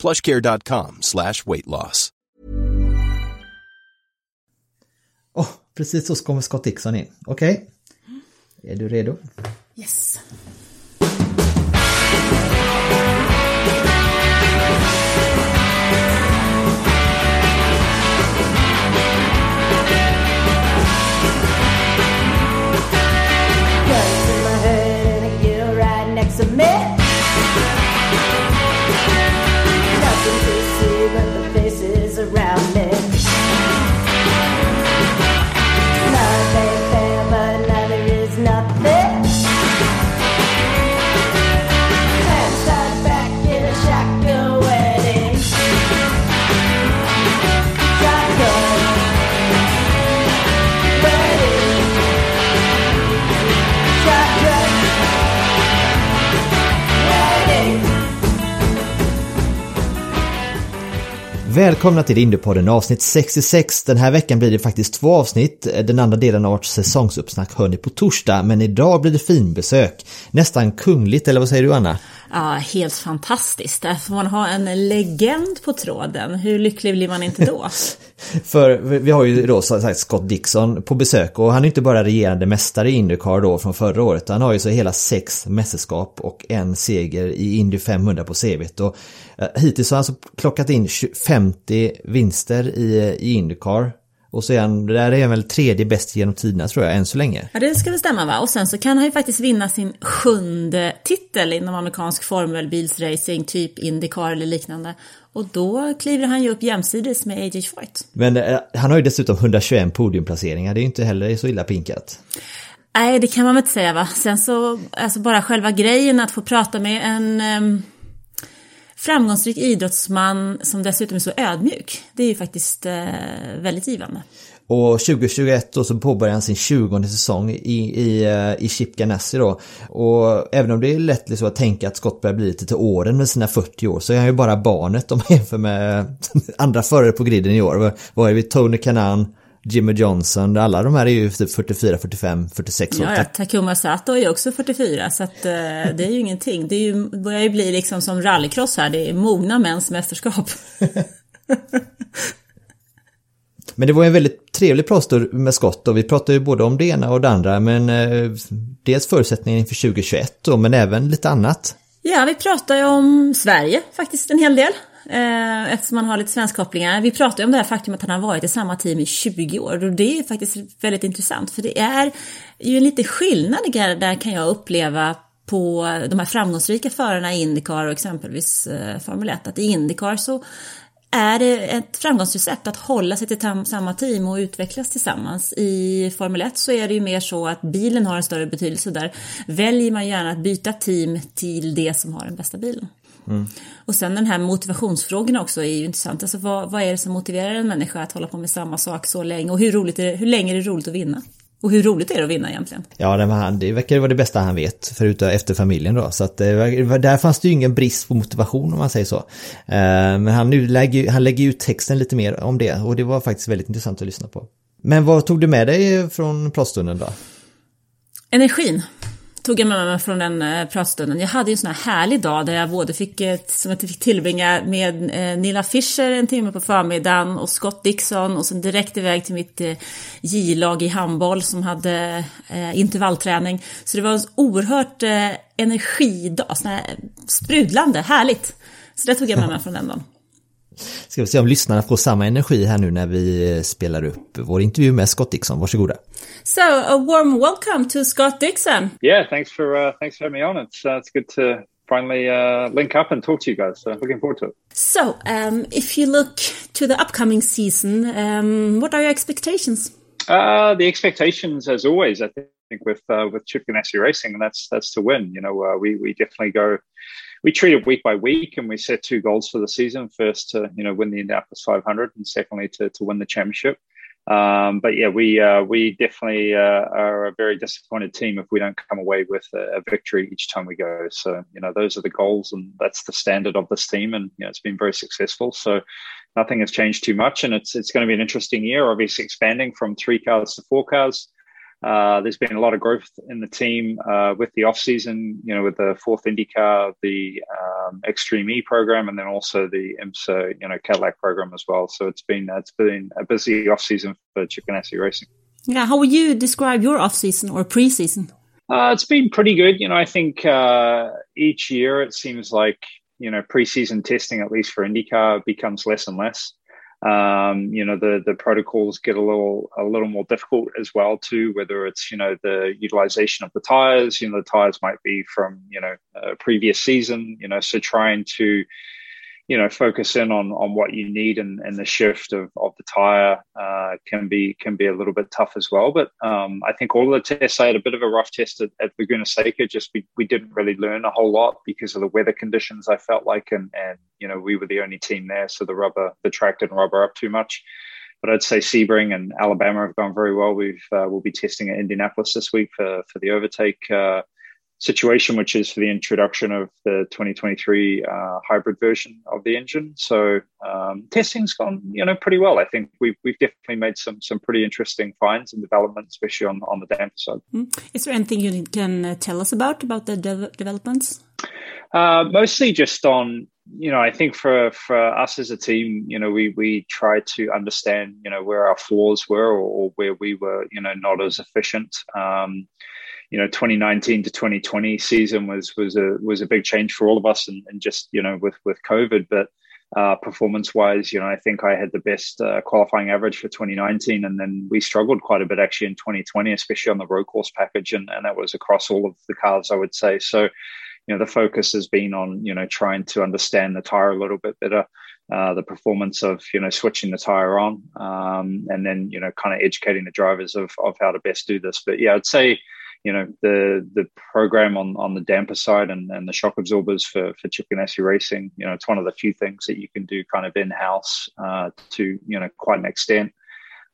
plushcare.com slash weight loss. Oh, precis så kommer Scott Dixon in. Okej. Okay. Är du redo? Yes. Välkomna till Indiepodden avsnitt 66. Den här veckan blir det faktiskt två avsnitt. Den andra delen av vårt säsongsuppsnack hör ni på torsdag, men idag blir det finbesök. Nästan kungligt, eller vad säger du Anna? Ja, helt fantastiskt. Där får man ha en legend på tråden. Hur lycklig blir man inte då? För vi har ju då som sagt Scott Dixon på besök och han är inte bara regerande mästare i Indycar då från förra året. Han har ju så hela sex mästerskap och en seger i Indy 500 på CVt. Och hittills har han alltså klockat in 20 50 vinster i, i Indycar. Och så är han, det där är han väl tredje bäst genom tiderna tror jag, än så länge. Ja, det ska väl stämma va? Och sen så kan han ju faktiskt vinna sin sjunde titel inom amerikansk formelbilsracing, typ Indycar eller liknande. Och då kliver han ju upp jämsides med AJ Foyt. Men eh, han har ju dessutom 121 podiumplaceringar, det är ju inte heller så illa pinkat. Nej, det kan man väl inte säga va. Sen så, alltså bara själva grejen att få prata med en um, framgångsrik idrottsman som dessutom är så ödmjuk. Det är ju faktiskt eh, väldigt givande. Och 2021 då så påbörjar han sin 20 säsong i, i, eh, i Chip Ganassi då. Och även om det är lätt liksom att tänka att Scott börjar bli lite till åren med sina 40 år så är han ju bara barnet om man jämför med andra förare på griden i år. Vad är vi? Tony Kanan, Jimmy Johnson, alla de här är ju typ 44, 45, 46 år. Ja, Takuma Sato är ju också 44 så att uh, det är ju ingenting. Det är ju, börjar ju bli liksom som rallycross här, det är mogna mäns mästerskap. Men det var en väldigt trevlig pratstund med Scott och vi pratade ju både om det ena och det andra men eh, dels förutsättningen inför 2021 då, men även lite annat. Ja, vi pratar ju om Sverige faktiskt en hel del. Eh, eftersom han har lite svenskkopplingar. Vi pratar ju om det här faktum att han har varit i samma team i 20 år och det är faktiskt väldigt intressant för det är ju en liten skillnad där kan jag uppleva på de här framgångsrika förarna i Indycar och exempelvis eh, Formel 1. Att i Indycar så är det ett framgångsrecept att hålla sig till samma team och utvecklas tillsammans. I Formel 1 så är det ju mer så att bilen har en större betydelse där väljer man gärna att byta team till det som har den bästa bilen. Mm. Och sen den här motivationsfrågan också är ju intressant. Alltså vad, vad är det som motiverar en människa att hålla på med samma sak så länge? Och hur, roligt är det, hur länge är det roligt att vinna? Och hur roligt är det att vinna egentligen? Ja, det, det verkar vara det bästa han vet, förutom efter familjen då. Så att där fanns det ju ingen brist på motivation om man säger så. Men han, nu lägger, han lägger ut texten lite mer om det och det var faktiskt väldigt intressant att lyssna på. Men vad tog du med dig från pratstunden då? Energin tog jag med mig från den eh, pratstunden. Jag hade en sån här härlig dag där jag både fick, som jag fick tillbringa med eh, Nilla Fischer en timme på förmiddagen och Scott Dixon och sen direkt iväg till mitt eh, J-lag i handboll som hade intervallträning. Så det var en oerhört energidag, sån här sprudlande, härligt. Så det tog jag med mig från den dagen. Ska vi se om lyssnarna får samma energi här nu när vi spelar upp vår intervju med Scott Dixon. Varsågoda. So, a warm welcome to Scott Dixon. Yeah, thanks for uh, thanks for having me on. It's uh, it's good to finally uh, link up and talk to you guys. So looking forward to it. So, um, if you look to the upcoming season, um, what are your expectations? Uh, the expectations, as always, I think with uh, with Chip Ganassi Racing, and that's that's to win. You know, uh, we we definitely go we treat it week by week, and we set two goals for the season: first to you know win the Indianapolis 500, and secondly to to win the championship. Um, but yeah, we uh, we definitely uh, are a very disappointed team if we don't come away with a, a, victory each time we go. So you know those are the goals, and that's the standard of this team, and you know it's been very successful. So nothing has changed too much, and it's it's going to be an interesting year. Obviously, expanding from three cars to four cars. Uh, there's been a lot of growth in the team uh, with the off season, you know, with the fourth IndyCar, the um, Extreme E program, and then also the IMSA, you know, Cadillac program as well. So it's been it's been a busy off season for Chip Ganassi Racing. Yeah, how would you describe your off season or pre season? Uh, it's been pretty good. You know, I think uh, each year it seems like you know preseason testing, at least for IndyCar, becomes less and less. Um, you know, the the protocols get a little a little more difficult as well too. Whether it's you know the utilization of the tires, you know, the tires might be from you know a previous season. You know, so trying to you know focus in on on what you need and, and the shift of, of the tire uh, can be can be a little bit tough as well. But um, I think all the tests I had a bit of a rough test at, at Laguna Seca. Just we, we didn't really learn a whole lot because of the weather conditions. I felt like and and you know we were the only team there, so the rubber the track didn't rubber up too much. But I'd say Sebring and Alabama have gone very well. We've uh, we'll be testing at Indianapolis this week for for the overtake. Uh, situation, which is for the introduction of the 2023 uh, hybrid version of the engine. So um, testing's gone, you know, pretty well. I think we've we've definitely made some some pretty interesting finds and development, especially on on the damper side. Hmm. Is there anything you can uh, tell us about about the de- developments? Uh, mostly just on you know, I think for for us as a team, you know, we we tried to understand, you know, where our flaws were or, or where we were, you know, not as efficient. Um, you know 2019 to 2020 season was was a was a big change for all of us and, and just you know with with covid. But uh, performance wise you know i think i had the best uh, qualifying average for 2019 and then we struggled quite a bit actually in 2020 especially on the road course package and, and that was across all of the cars i would say. So you know the focus has been on you know trying to understand the tire a little bit better uh, the performance of you know switching the tire on um, and then you know kind of educating the drivers of, of how to best do this. But yeah i'd say you know the the program on on the damper side and, and the shock absorbers for for Chip Ganassi Racing. You know, it's one of the few things that you can do kind of in house uh, to you know quite an extent.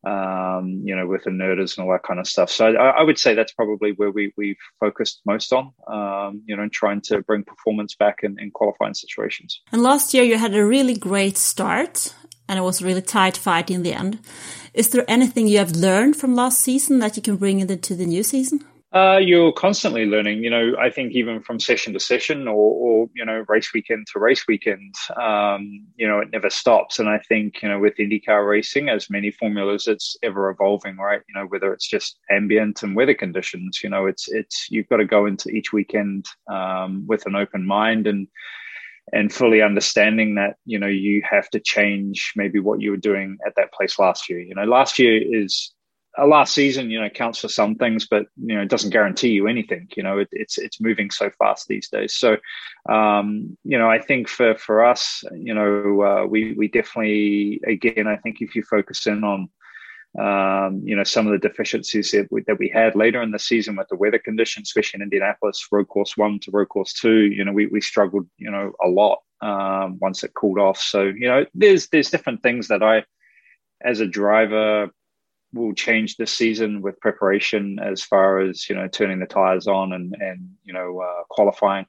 Um, you know, with inverters and all that kind of stuff. So I, I, would say that's probably where we we've focused most on. Um, you know, trying to bring performance back in, in qualifying situations. And last year you had a really great start, and it was a really tight fight in the end. Is there anything you have learned from last season that you can bring into the new season? Uh, you're constantly learning. You know, I think even from session to session, or, or you know, race weekend to race weekend, um, you know, it never stops. And I think you know, with IndyCar racing, as many formulas, it's ever evolving, right? You know, whether it's just ambient and weather conditions, you know, it's it's you've got to go into each weekend um, with an open mind and and fully understanding that you know you have to change maybe what you were doing at that place last year. You know, last year is a last season, you know, counts for some things, but you know, it doesn't guarantee you anything. You know, it, it's it's moving so fast these days. So, um, you know, I think for for us, you know, uh, we we definitely again, I think if you focus in on um, you know, some of the deficiencies that we, that we had later in the season with the weather conditions, especially in Indianapolis, road course one to road course two, you know, we, we struggled, you know, a lot um, once it cooled off. So, you know, there's there's different things that I, as a driver, will change this season with preparation as far as you know turning the tires on and and you know uh, qualifying.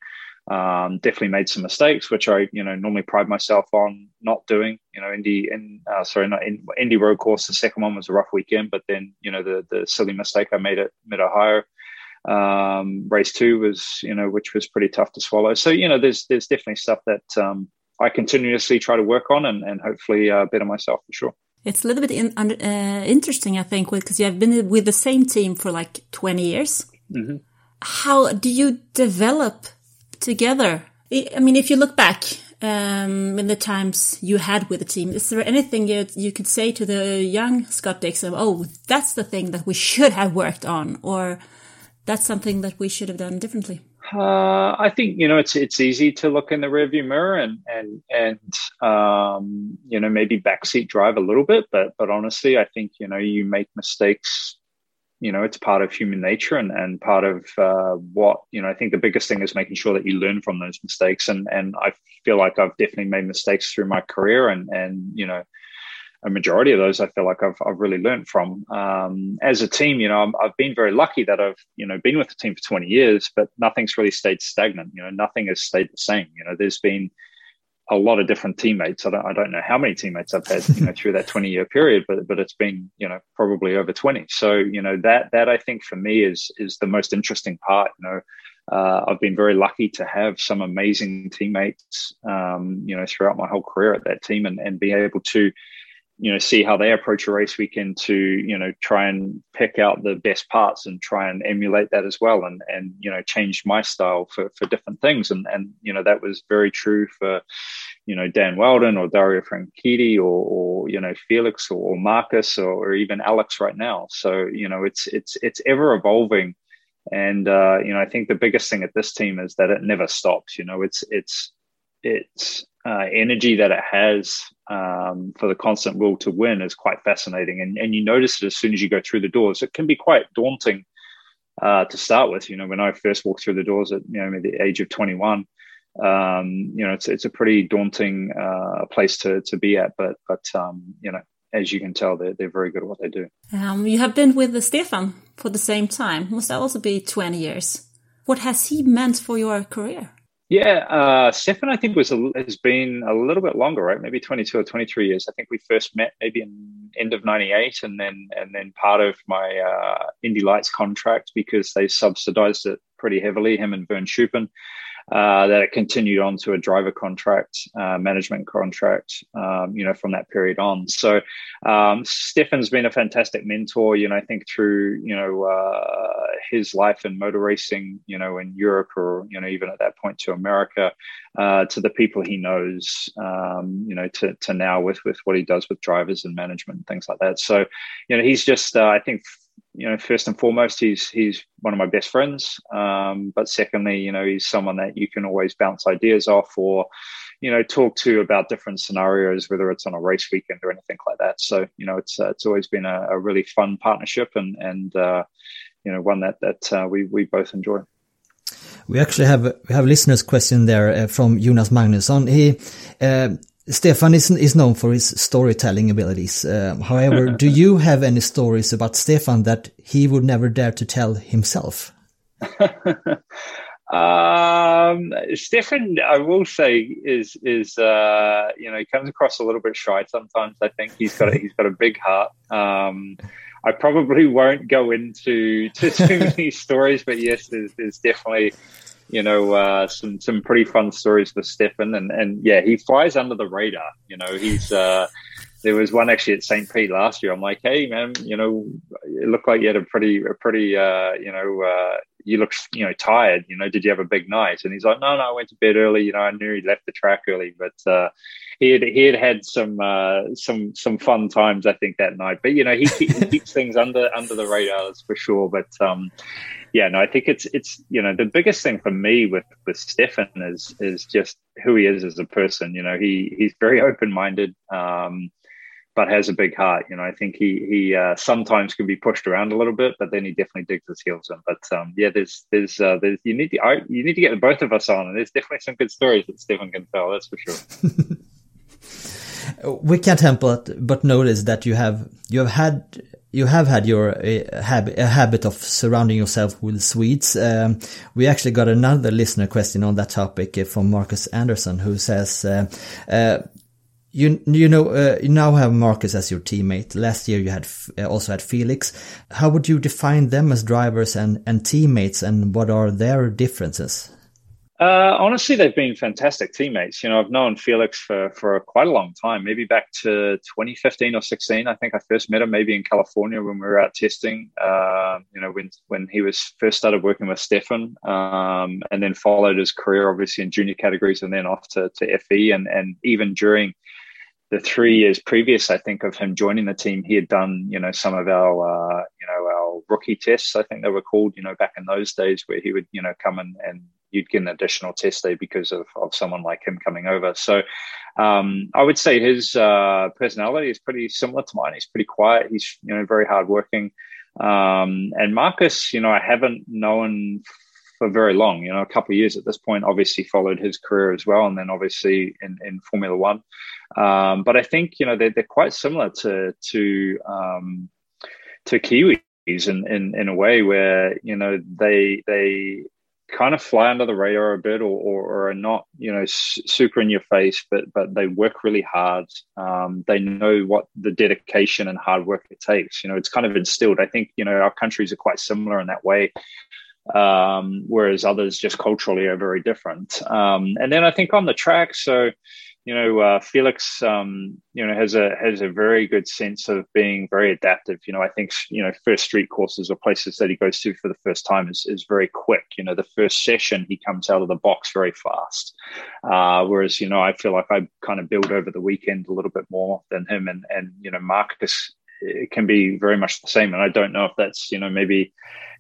Um, definitely made some mistakes, which I you know normally pride myself on not doing. You know, Indy in uh, sorry not in, Indy road course. The second one was a rough weekend, but then you know the the silly mistake I made at Mid Ohio. Um, race two was you know which was pretty tough to swallow. So you know there's there's definitely stuff that um, I continuously try to work on and and hopefully uh, better myself for sure. It's a little bit in, uh, interesting, I think, because you have been with the same team for like 20 years. Mm -hmm. How do you develop together? I mean, if you look back um, in the times you had with the team, is there anything you, you could say to the young Scott Dixon? Oh, that's the thing that we should have worked on, or that's something that we should have done differently? Uh, I think you know it's it's easy to look in the rearview mirror and and and um, you know maybe backseat drive a little bit, but but honestly, I think you know you make mistakes you know it's part of human nature and and part of uh, what you know. I think the biggest thing is making sure that you learn from those mistakes, and and I feel like I've definitely made mistakes through my career, and and you know a majority of those I feel like I've, I've really learned from. Um, as a team, you know, i have been very lucky that I've, you know, been with the team for 20 years, but nothing's really stayed stagnant. You know, nothing has stayed the same. You know, there's been a lot of different teammates. I don't, I don't know how many teammates I've had, you know, through that 20 year period, but, but it's been, you know, probably over 20. So, you know, that, that I think for me is, is the most interesting part, you know, uh, I've been very lucky to have some amazing teammates, um, you know, throughout my whole career at that team and, and be able to, you know see how they approach a race weekend to you know try and pick out the best parts and try and emulate that as well and and you know change my style for for different things. And and you know that was very true for you know Dan Wheldon or Dario Franchitti or, or you know Felix or, or Marcus or, or, even Alex right now. So you know it's it's it's ever evolving. And uh, you know I think the biggest thing at this team is that it never stops. You know it's it's it's uh, energy that it has um, for the constant will to win is quite fascinating. And, and you notice it as soon as you go through the doors. It can be quite daunting uh, to start with. You know, when I first walked through the doors at you know the age of 21, um, you know, it's it's a pretty daunting uh, place to to be at. But but um, you know, as you can tell, they're they're very good at what they do. Um, you have been with Stefan for the same time. Must that also be 20 years? What has he meant for your career? Yeah, uh, Stefan, I think was a, has been a little bit longer, right? Maybe twenty two or twenty three years. I think we first met maybe in end of ninety eight, and then and then part of my uh, Indy Lights contract because they subsidised it pretty heavily. Him and Vern Schuppan uh, that it continued on to a driver contract, uh, management contract, um, you know, from that period on. So um, Stefan's been a fantastic mentor, you know, I think through, you know, uh, his life in motor racing, you know, in Europe or, you know, even at that point to America, uh, to the people he knows, um, you know, to, to now with, with what he does with drivers and management and things like that. So, you know, he's just, uh, I think, you know, first and foremost, he's he's one of my best friends. Um, but secondly, you know, he's someone that you can always bounce ideas off or, you know, talk to about different scenarios, whether it's on a race weekend or anything like that. So, you know, it's uh, it's always been a, a, really fun partnership and and uh, you know one that that uh, we we both enjoy. We actually have we have a listeners' question there uh, from Jonas Magnusson. He uh, Stefan is, is known for his storytelling abilities. Um, however, do you have any stories about Stefan that he would never dare to tell himself? um, Stefan, I will say, is is uh, you know he comes across a little bit shy sometimes. I think he's got a, he's got a big heart. Um, I probably won't go into to too many stories, but yes, there's, there's definitely you know, uh, some some pretty fun stories for Stefan, and and yeah, he flies under the radar. You know, he's uh, there was one actually at St. Pete last year. I'm like, hey man, you know, it looked like you had a pretty a pretty uh, you know, uh, you look you know tired. You know, did you have a big night? And he's like, no, no, I went to bed early. You know, I knew he left the track early, but uh, he had he had had some uh, some some fun times I think that night. But you know, he, he keeps things under under the radar, that's for sure. But um, yeah, no, I think it's it's you know the biggest thing for me with with Stefan is is just who he is as a person. You know, he he's very open minded, um, but has a big heart. You know, I think he he uh, sometimes can be pushed around a little bit, but then he definitely digs his heels in. But um, yeah, there's there's uh, there's you need to you need to get the both of us on, and there's definitely some good stories that Stefan can tell. That's for sure. we can't help but but notice that you have you have had you have had your uh, hab a habit of surrounding yourself with Swedes. Um, we actually got another listener question on that topic uh, from Marcus Anderson, who says, uh, uh, "You you know uh, you now have Marcus as your teammate. Last year you had uh, also had Felix. How would you define them as drivers and and teammates, and what are their differences?" Uh, honestly, they've been fantastic teammates. You know, I've known Felix for, for quite a long time, maybe back to 2015 or 16. I think I first met him maybe in California when we were out testing, uh, you know, when, when he was first started working with Stefan um, and then followed his career, obviously, in junior categories and then off to, to FE. And, and even during the three years previous, I think, of him joining the team, he had done, you know, some of our, uh, you know, our rookie tests, I think they were called, you know, back in those days where he would, you know, come and, and you'd get an additional test day because of, of someone like him coming over. So um, I would say his uh, personality is pretty similar to mine. He's pretty quiet. He's you know very hardworking. Um, and Marcus, you know, I haven't known for very long, you know, a couple of years at this point, obviously followed his career as well. And then obviously in, in Formula One. Um, but I think, you know, they're, they're quite similar to, to, um, to Kiwis in, in, in a way where, you know, they, they, kind of fly under the radar a bit or, or, or are not you know super in your face but but they work really hard um, they know what the dedication and hard work it takes you know it's kind of instilled i think you know our countries are quite similar in that way um, whereas others just culturally are very different um, and then i think on the track so you know, uh, Felix, um, you know, has a has a very good sense of being very adaptive. You know, I think you know, first street courses or places that he goes to for the first time is is very quick. You know, the first session he comes out of the box very fast, uh, whereas you know, I feel like I kind of build over the weekend a little bit more than him, and and you know, Marcus it can be very much the same. And I don't know if that's you know maybe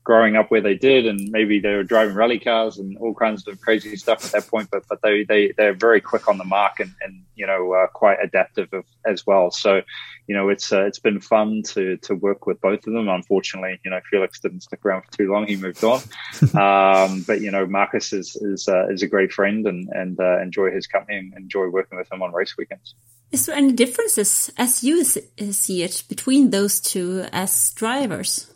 growing up where they did, and maybe they were driving rally cars and all kinds of crazy stuff at that point. But but they they they're very quick on the mark and and you know uh, quite adaptive of, as well. So you know it's uh, it's been fun to to work with both of them. Unfortunately, you know Felix didn't stick around for too long; he moved on. um, but you know Marcus is is uh, is a great friend and and uh, enjoy his company and enjoy working with him on race weekends. Is there any differences as you see it between those two as drivers?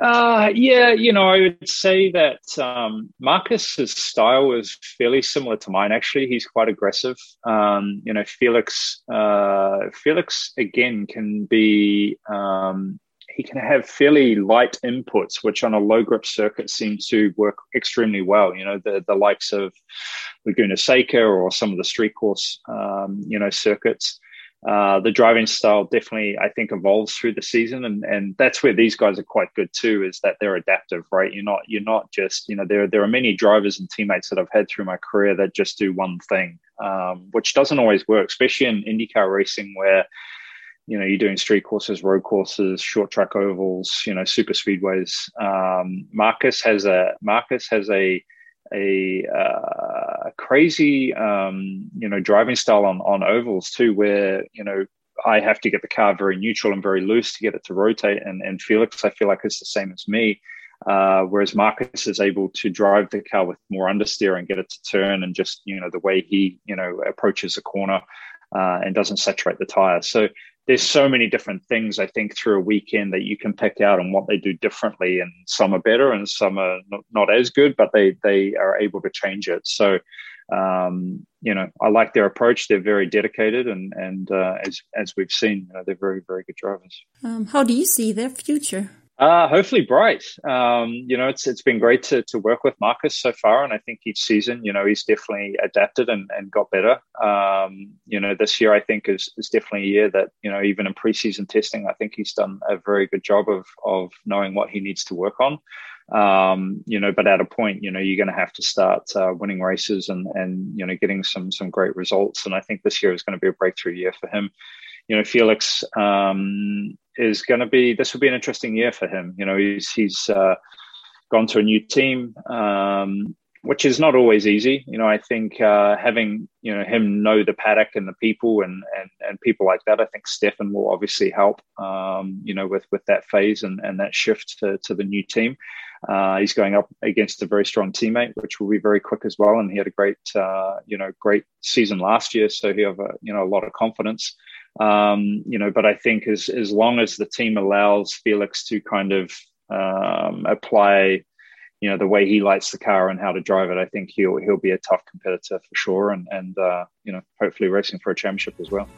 Uh, yeah, you know, I would say that um, Marcus's style is fairly similar to mine. Actually, he's quite aggressive. Um, you know, Felix, uh, Felix again can be. Um, he can have fairly light inputs, which on a low grip circuit seem to work extremely well. You know, the the likes of Laguna Seca or some of the street course, um, you know, circuits. Uh, the driving style definitely, I think, evolves through the season, and and that's where these guys are quite good too. Is that they're adaptive, right? You're not you're not just you know there there are many drivers and teammates that I've had through my career that just do one thing, um, which doesn't always work, especially in IndyCar racing where you know you're doing street courses, road courses, short track ovals, you know super speedways. Um, Marcus has a Marcus has a a uh, crazy, um, you know, driving style on, on ovals too, where, you know, I have to get the car very neutral and very loose to get it to rotate. And, and Felix, I feel like is the same as me. Uh, whereas Marcus is able to drive the car with more understeer and get it to turn and just, you know, the way he, you know, approaches a corner uh, and doesn't saturate the tire. So there's so many different things I think through a weekend that you can pick out and what they do differently, and some are better and some are not, not as good, but they they are able to change it. So, um, you know, I like their approach. They're very dedicated, and and uh, as as we've seen, you know, they're very very good drivers. Um, how do you see their future? Uh, hopefully bright. Um, you know, it's it's been great to to work with Marcus so far, and I think each season, you know, he's definitely adapted and, and got better. Um, you know, this year I think is is definitely a year that you know even in preseason testing, I think he's done a very good job of of knowing what he needs to work on. Um, you know, but at a point, you know, you're going to have to start uh, winning races and and you know getting some some great results. And I think this year is going to be a breakthrough year for him you know, Felix um, is going to be. This will be an interesting year for him. You know, he's he's uh, gone to a new team, um, which is not always easy. You know, I think uh, having you know him know the paddock and the people and and and people like that. I think Stefan will obviously help. Um, you know, with with that phase and and that shift to to the new team. Uh, he's going up against a very strong teammate, which will be very quick as well. And he had a great, uh, you know, great season last year, so he have a, you know a lot of confidence. Um, you know, but I think as as long as the team allows Felix to kind of um, apply, you know, the way he lights the car and how to drive it, I think he'll he'll be a tough competitor for sure, and and uh, you know, hopefully racing for a championship as well.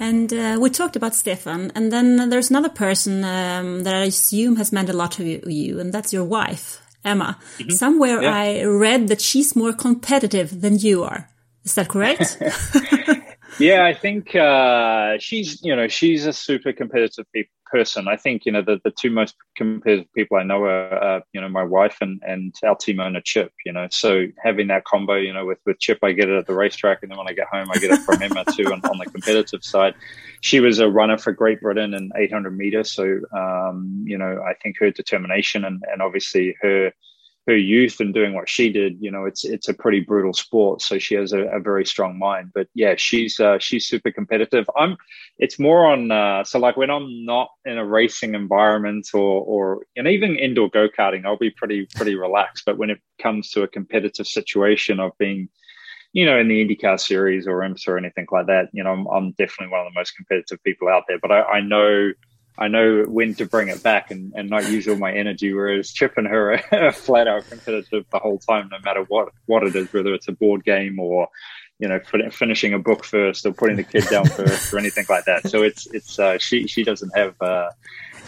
And uh, we talked about Stefan, and then there's another person um, that I assume has meant a lot to you, and that's your wife. Emma. Mm -hmm. Somewhere yeah. I read that she's more competitive than you are. Is that correct? yeah, I think uh, she's you know she's a super competitive person. I think you know the, the two most competitive people I know are uh, you know my wife and and our team owner Chip. You know, so having that combo, you know, with with Chip, I get it at the racetrack, and then when I get home, I get it from Emma too, on, on the competitive side she was a runner for Great Britain in 800 meters. So, um, you know, I think her determination and, and obviously her her youth and doing what she did, you know, it's it's a pretty brutal sport. So she has a, a very strong mind. But yeah, she's uh, she's super competitive. I'm. It's more on. Uh, so like when I'm not in a racing environment or or and even indoor go karting, I'll be pretty pretty relaxed. But when it comes to a competitive situation of being you know, in the IndyCar series or IMSA or anything like that, you know, I'm, I'm, definitely one of the most competitive people out there. But I, I know I know when to bring it back and, and not use all my energy. Whereas Chip and her are flat out competitive the whole time, no matter what what it is, whether it's a board game or you know finishing a book first or putting the kid down first or anything like that. So it's it's uh, she she doesn't have. Uh,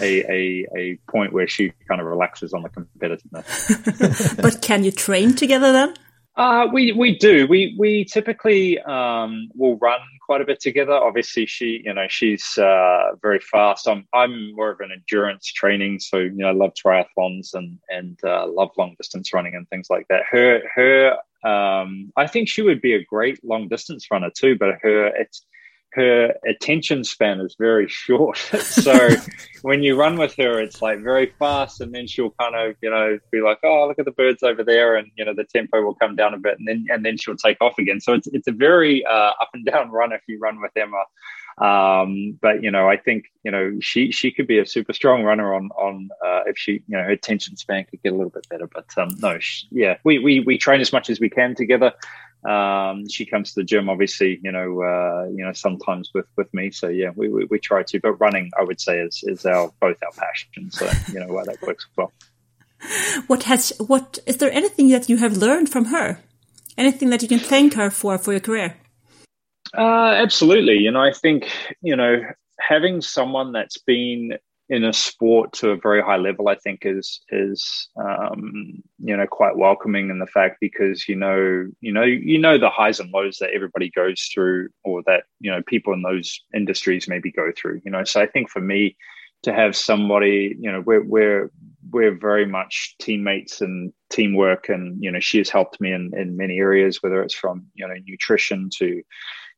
a, a, a point where she kind of relaxes on the competitiveness. but can you train together then? Uh, we we do. We we typically um, will run quite a bit together. Obviously, she you know she's uh, very fast. I'm I'm more of an endurance training, so you know I love triathlons and and uh, love long distance running and things like that. Her her um, I think she would be a great long distance runner too, but her it's her attention span is very short. so when you run with her, it's like very fast, and then she'll kind of, you know, be like, "Oh, look at the birds over there," and you know, the tempo will come down a bit, and then and then she'll take off again. So it's it's a very uh, up and down run if you run with Emma. Um, but you know, I think you know she she could be a super strong runner on on uh, if she you know her attention span could get a little bit better. But um, no, she, yeah, we we we train as much as we can together. Um, she comes to the gym, obviously, you know, uh, you know, sometimes with with me. So yeah, we, we, we try to. But running, I would say, is is our both our passion. So you know, why that works well. What has what is there anything that you have learned from her? Anything that you can thank her for for your career? Uh, absolutely. You know, I think you know having someone that's been in a sport to a very high level, I think is is um, you know quite welcoming in the fact because you know you know you know the highs and lows that everybody goes through, or that you know people in those industries maybe go through. You know, so I think for me to have somebody, you know, we're we're we're very much teammates and teamwork, and you know, she has helped me in in many areas, whether it's from you know nutrition to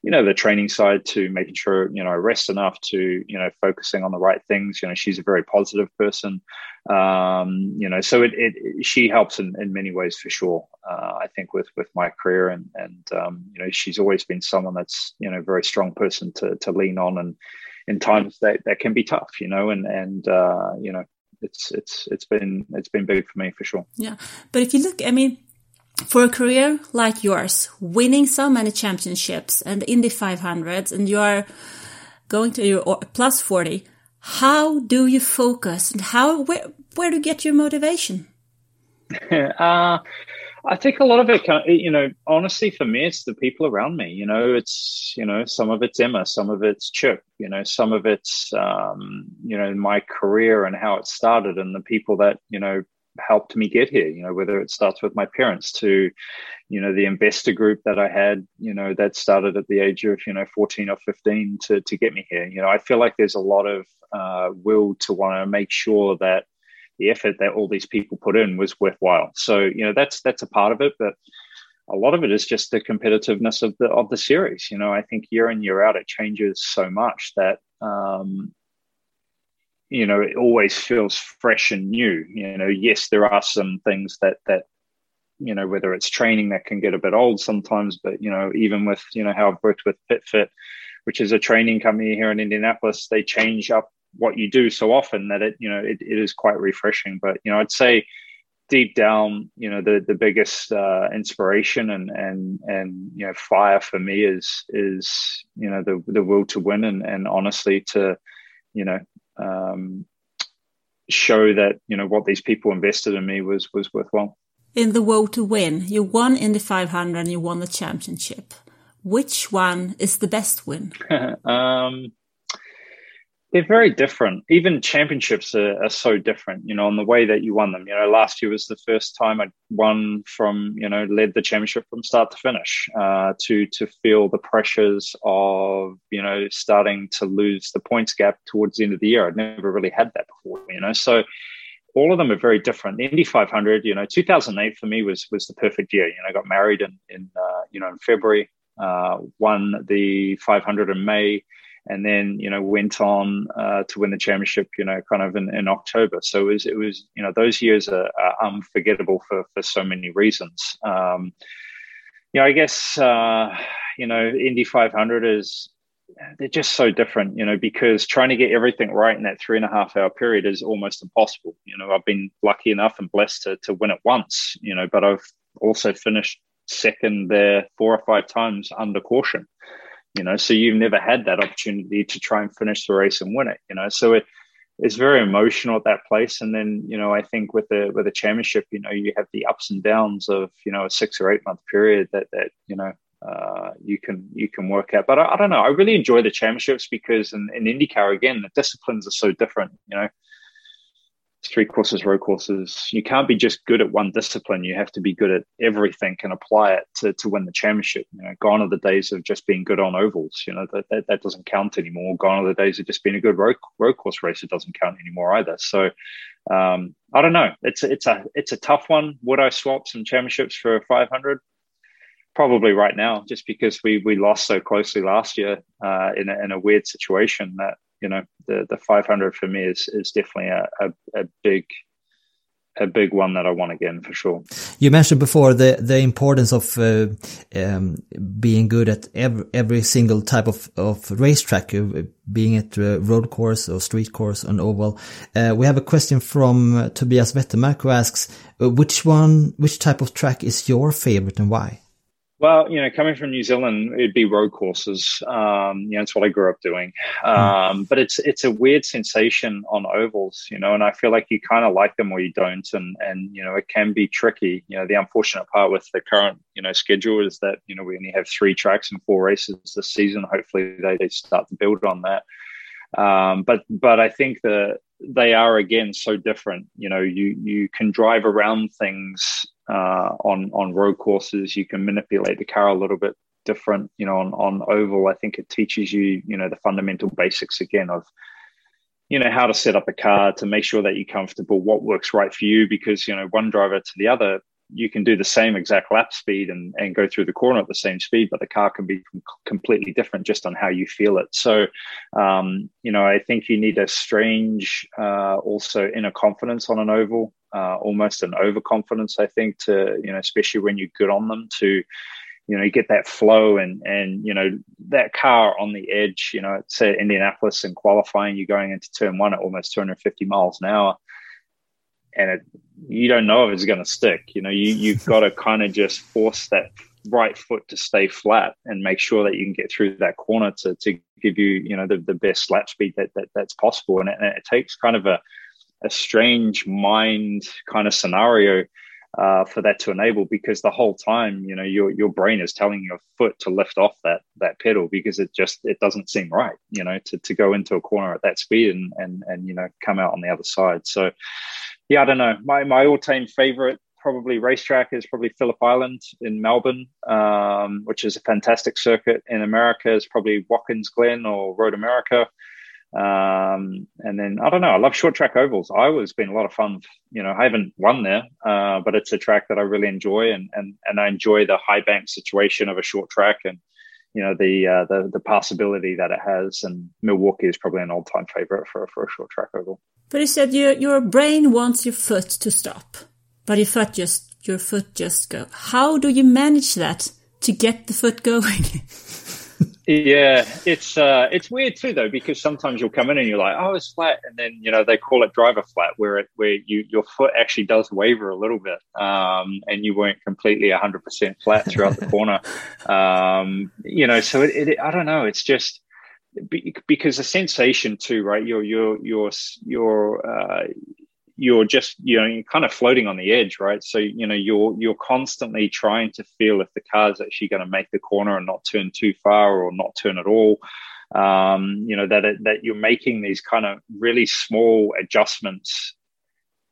you know the training side to making sure you know I rest enough to you know focusing on the right things. You know she's a very positive person. Um, you know so it, it she helps in, in many ways for sure uh, I think with with my career and and um, you know she's always been someone that's you know very strong person to to lean on and in times that that can be tough you know and and uh, you know it's it's it's been it's been big for me for sure. Yeah. But if you look I mean for a career like yours, winning so many championships and Indy 500s, and you are going to your plus 40, how do you focus and how where, where do you get your motivation? uh, I think a lot of it, you know, honestly, for me, it's the people around me. You know, it's, you know, some of it's Emma, some of it's Chip, you know, some of it's, um, you know, my career and how it started and the people that, you know, helped me get here you know whether it starts with my parents to you know the investor group that i had you know that started at the age of you know 14 or 15 to to get me here. You know i feel like there's a lot of uh, will to want to make sure that the effort that all these people put in was worthwhile. So you know that's that's a part of it but a lot of it is just the competitiveness of the of the series. You know i think year in year out it changes so much that um, you know it always feels fresh and new you know yes there are some things that that you know whether it's training that can get a bit old sometimes but you know even with you know how i've worked with pitfit which is a training company here in indianapolis they change up what you do so often that it you know it, it is quite refreshing but you know i'd say deep down you know the the biggest uh, inspiration and and and you know fire for me is is you know the the will to win and and honestly to you know um, show that you know what these people invested in me was was worthwhile. In the woe to win, you won in the 500 and you won the championship. Which one is the best win? um, they're very different. Even championships are, are, so different, you know, on the way that you won them. You know, last year was the first time I won from, you know, led the championship from start to finish. Uh, to to feel the pressures of, you know, starting to lose the points gap towards the end of the year. I'd never really had that before, you know. So all of them are very different. The Indy 500, you know, 2008 for me was was the perfect year. You know, I got married in in uh, you know in February, uh, won the 500 in May and then you know went on uh, to win the championship. You know, kind of in, in October. So it was, it was you know those years are, are unforgettable for for so many reasons. Um, you know, I guess uh, you know Indy 500 is they're just so different, you know, because trying to get everything right in that three and a half hour period is almost impossible. You know, I've been lucky enough and blessed to, to win it once, you know, but I've also finished second there four or five times under caution, you know, so you've never had that opportunity to try and finish the race and win it, you know, so it, it's very emotional at that place. And then, you know, I think with the with the championship, you know, you have the ups and downs of, you know, a six or eight month period that that, you know, uh, you can you can work out. But I, I, don't know. I really enjoy the championships because in, in IndyCar again, the disciplines are so different. You know, street courses, road courses. You can't be just good at one discipline. You have to be good at everything and apply it to, to win the championship. You know, gone are the days of just being good on ovals. You know that, that, that doesn't count anymore. Gone are the days of just being a good road road course racer. Doesn't count anymore either. So. Um, I don't know. It's a, it's a it's a tough one. Would I swap some championships for 500? probably right now, just because we we lost so closely last year uh, in a, in a weird situation that you know the the 500 for me is is definitely a, a, a big a big one that I want again for sure. You mentioned before the the importance of uh, um, being good at every, every single type of of racetrack, uh, being it a road course or street course and oval. Uh, we have a question from uh, Tobias Wettermark who asks, uh, which one, which type of track is your favorite and why? Well, you know, coming from New Zealand, it'd be road courses. Um, you know, it's what I grew up doing. Um, but it's it's a weird sensation on ovals, you know, and I feel like you kind of like them or you don't, and and you know, it can be tricky. You know, the unfortunate part with the current you know schedule is that you know we only have three tracks and four races this season. Hopefully, they, they start to build on that. Um, but but I think that they are again so different. You know, you you can drive around things uh, on on road courses. You can manipulate the car a little bit different. You know, on on oval, I think it teaches you you know the fundamental basics again of you know how to set up a car to make sure that you're comfortable, what works right for you. Because you know one driver to the other, you can do the same exact lap speed and, and go through the corner at the same speed, but the car can be completely different just on how you feel it. So, um, you know, I think you need a strange, uh, also inner confidence on an oval uh, almost an overconfidence, I think, to, you know, especially when you're good on them to, you know, you get that flow and, and, you know, that car on the edge, you know, say Indianapolis in qualifying, you're going into turn one at almost 250 miles an hour and it, you don't know if it's going to stick. You know, you, you've got to kind of just force that right foot to stay flat and make sure that you can get through that corner to, to give you, you know, the, the best lap speed that, that that's possible. And it, and it takes kind of a, a strange mind kind of scenario uh, for that to enable because the whole time you know your your brain is telling your foot to lift off that that pedal because it just it doesn't seem right you know to, to go into a corner at that speed and and and you know come out on the other side. So yeah i don't know. My my all-time favorite probably racetrack is probably phillip island in melbourne um, which is a fantastic circuit in america. Is probably watkins glen or road america um, and then I don't know. I love short track ovals. Iowa's been a lot of fun. You know, I haven't won there, uh, but it's a track that I really enjoy, and and and I enjoy the high bank situation of a short track, and you know the uh, the the possibility that it has. And Milwaukee is probably an all time favorite for for a short track oval. But you said your your brain wants your foot to stop, but your foot just your foot just go. How do you manage that to get the foot going? Yeah, it's uh, it's weird too though because sometimes you'll come in and you're like, oh, it's flat, and then you know they call it driver flat, where it where you your foot actually does waver a little bit, um, and you weren't completely 100 percent flat throughout the corner, um, you know. So it, it, I don't know. It's just because the sensation too, right? Your your you're you're uh, you're just you know you're kind of floating on the edge right? So you know you're you're constantly trying to feel if the car's actually going to make the corner and not turn too far or not turn at all. Um, you know that it, that you're making these kind of really small adjustments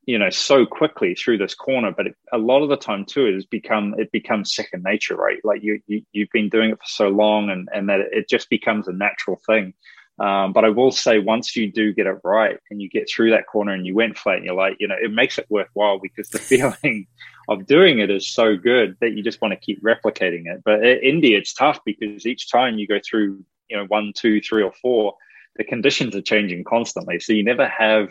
you know so quickly through this corner. But it, a lot of the time too it has become it becomes second nature right? Like you, you you've been doing it for so long and and that it just becomes a natural thing um, but I will say, once you do get it right and you get through that corner and you went flat, and you're like, you know, it makes it worthwhile because the feeling of doing it is so good that you just want to keep replicating it. But in Indy, it's tough because each time you go through you know one, two, three, or four, the conditions are changing constantly. So you never have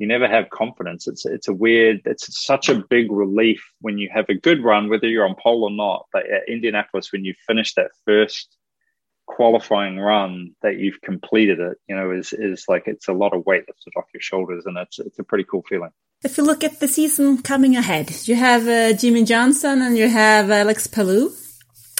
you never have confidence. It's it's a weird. It's such a big relief when you have a good run, whether you're on pole or not. But at Indianapolis, when you finish that first qualifying run that you've completed it, you know, is is like it's a lot of weight lifted off your shoulders, and it's it's a pretty cool feeling. If you look at the season coming ahead, you have uh, Jimmie Johnson and you have Alex Palou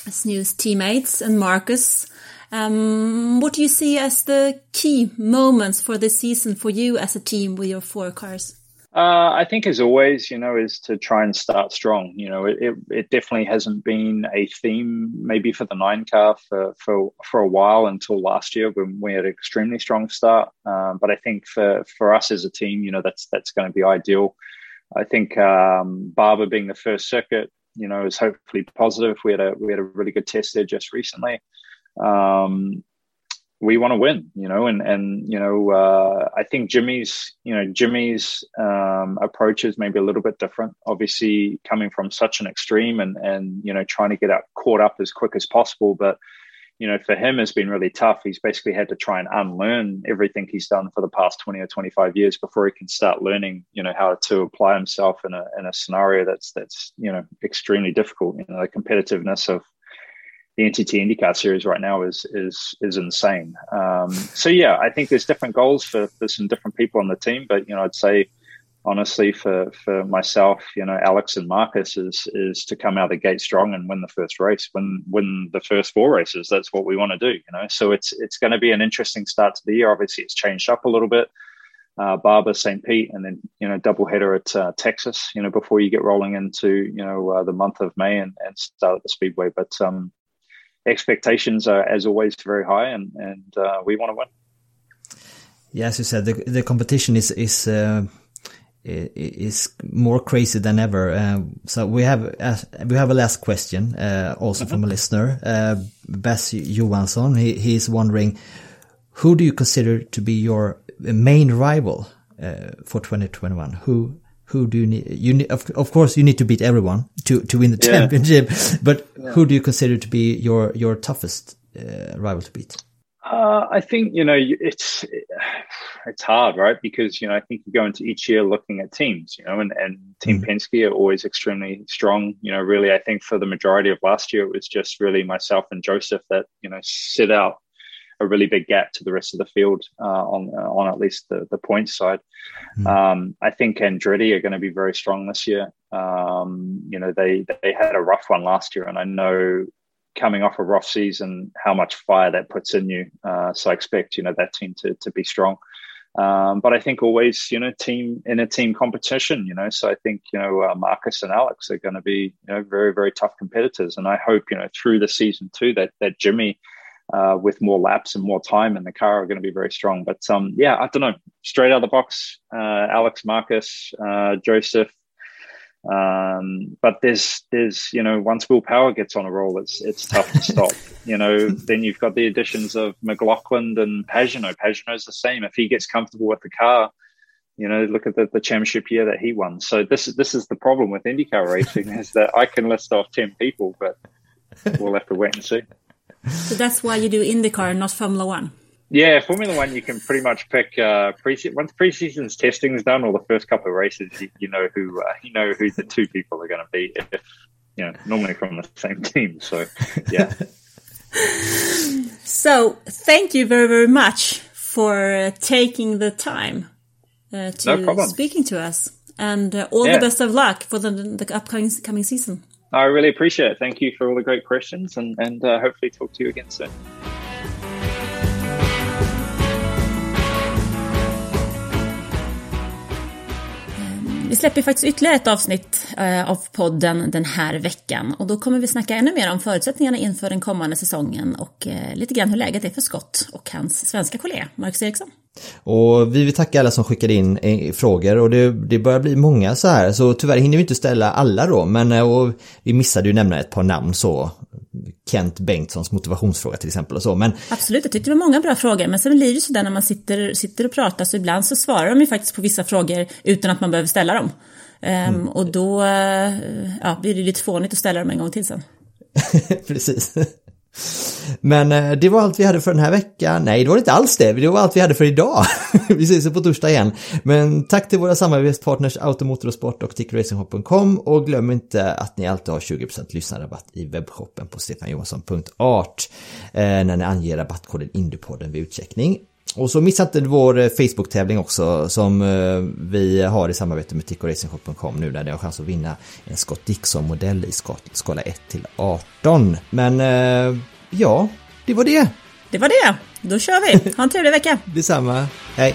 as new teammates and Marcus. Um, what do you see as the key moments for this season for you as a team with your four cars? Uh, I think, as always, you know, is to try and start strong. You know, it, it, it, definitely hasn't been a theme maybe for the nine car for, for, for a while until last year when we had an extremely strong start. Um, but I think for, for us as a team, you know, that's that's going to be ideal. I think um, Barber being the first circuit, you know, is hopefully positive. We had a we had a really good test there just recently. Um, we want to win, you know, and and you know, uh, I think Jimmie's, you know, Jimmie's um, approach is maybe a little bit different. Obviously, coming from such an extreme and and you know, trying to get out caught up as quick as possible, but you know, for him has been really tough. He's basically had to try and unlearn everything he's done for the past 20 or 25 years before he can start learning, you know, how to apply himself in a, in a scenario that's, that's, you know, extremely difficult. You know, the competitiveness of, the NTT IndyCar series right now is is is insane. Um, so yeah, I think there's different goals for, for some different people on the team, but you know, I'd say honestly for for myself, you know, Alex and Marcus is is to come out of the gate strong and win the first race, win win the first four races. That's what we want to do, you know. So it's it's going to be an interesting start to the year. Obviously, it's changed up a little bit. Uh, Barber, St. Pete, and then you know doubleheader at uh, Texas. You know before you get rolling into you know uh, the month of May and, and start at the Speedway. But um, expectations are, as always, very high, and and uh, we want to win. Yeah, as you said, the the competition is is uh, is more crazy than ever. Uh, so we have we have a last question, uh, also from a mm-hmm. listener, uh, Bess Johansson. He he's wondering, who do you consider to be your main rival uh, for 2021? Who who do you need? You need, of, of course, you need to beat everyone to, to win the yeah. championship. But yeah. who do you consider to be your your toughest uh, rival to beat? Uh, I think you know it's it's hard, right? Because you know I think you go into each year looking at teams, you know, and, and Team mm. Penske are always extremely strong. You know, really, I think for the majority of last year, it was just really myself and Josef that you know sit out a really big gap to the rest of the field uh, on uh, on at least the the points side. Mm. Um, I think Andretti are going to be very strong this year. Um, you know, they they had a rough one last year, and I know coming off a rough season how much fire that puts in you. Uh, so I expect you know that team to to be strong. Um, but I think always, you know, team in a team competition, you know, so I think, you know, uh, Marcus and Alex are going to be, you know, very, very tough competitors. And I hope, you know, through the season too, that, that Jimmie uh, with more laps and more time in the car are going to be very strong. But um, yeah, I don't know. Straight out of the box, uh, Alex Marcus, uh, Josef. Um, but there's there's you know once Will Power gets on a roll, it's it's tough to stop. you know, then you've got the additions of McLaughlin and Pagenaud. Pagenaud's the same. If he gets comfortable with the car, you know, look at the, the championship year that he won. So this is this is the problem with IndyCar racing is that I can list off ten people, but we'll have to wait and see. So that's why you do IndyCar, not Formula One. Yeah, Formula One, you can pretty much pick uh, pre once preseason's testing is done, or the first couple of races, you, you know who uh, you know who the two people are going to be. If you know, normally from the same team. So yeah. so thank you very very much for uh, taking the time uh, to no speaking to us, and uh, all yeah. the best of luck for the, the upcoming coming season. I really appreciate it. Thank you for all the great questions and, and uh, hopefully talk to you again soon. Vi släpper faktiskt ytterligare ett avsnitt eh, av podden den här veckan och då kommer vi snacka ännu mer om förutsättningarna inför den kommande säsongen och eh, lite grann hur läget är för Scott och hans svenska kollega Marcus Eriksson. Och vi vill tacka alla som skickade in eh, frågor och det, det börjar bli många så här så tyvärr hinner vi inte ställa alla då men och vi missade ju nämna ett par namn så Kent Bengtssons motivationsfråga till exempel och så. Men... Absolut, jag tyckte det var många bra frågor. Men sen blir det sådär när man sitter, sitter och pratar så ibland så svarar de ju faktiskt på vissa frågor utan att man behöver ställa dem. Um, mm. Och då uh, ja, blir det lite fånigt att ställa dem en gång till sen. Precis. Men eh, det var allt vi hade för den här veckan. Nej, det var inte alls det. Det var allt vi hade för idag. vi ses på torsdag igen. Men tack till våra samarbetspartners Automotorsport och TickRacingHop.com och glöm inte att ni alltid har 20% lyssnarrabatt i webbshoppen på stefanjohansson.art eh, när ni anger rabattkoden Indiepodden vid utcheckning. Och så missa inte vår eh, Facebook-tävling också som eh, vi har i samarbete med tickoracingshop.com nu när ni har chans att vinna en Scott Dixon-modell i skala 1 till 18. Men eh, ja, det var det. Det var det. Då kör vi. Ha en trevlig vecka. Detsamma. Hej.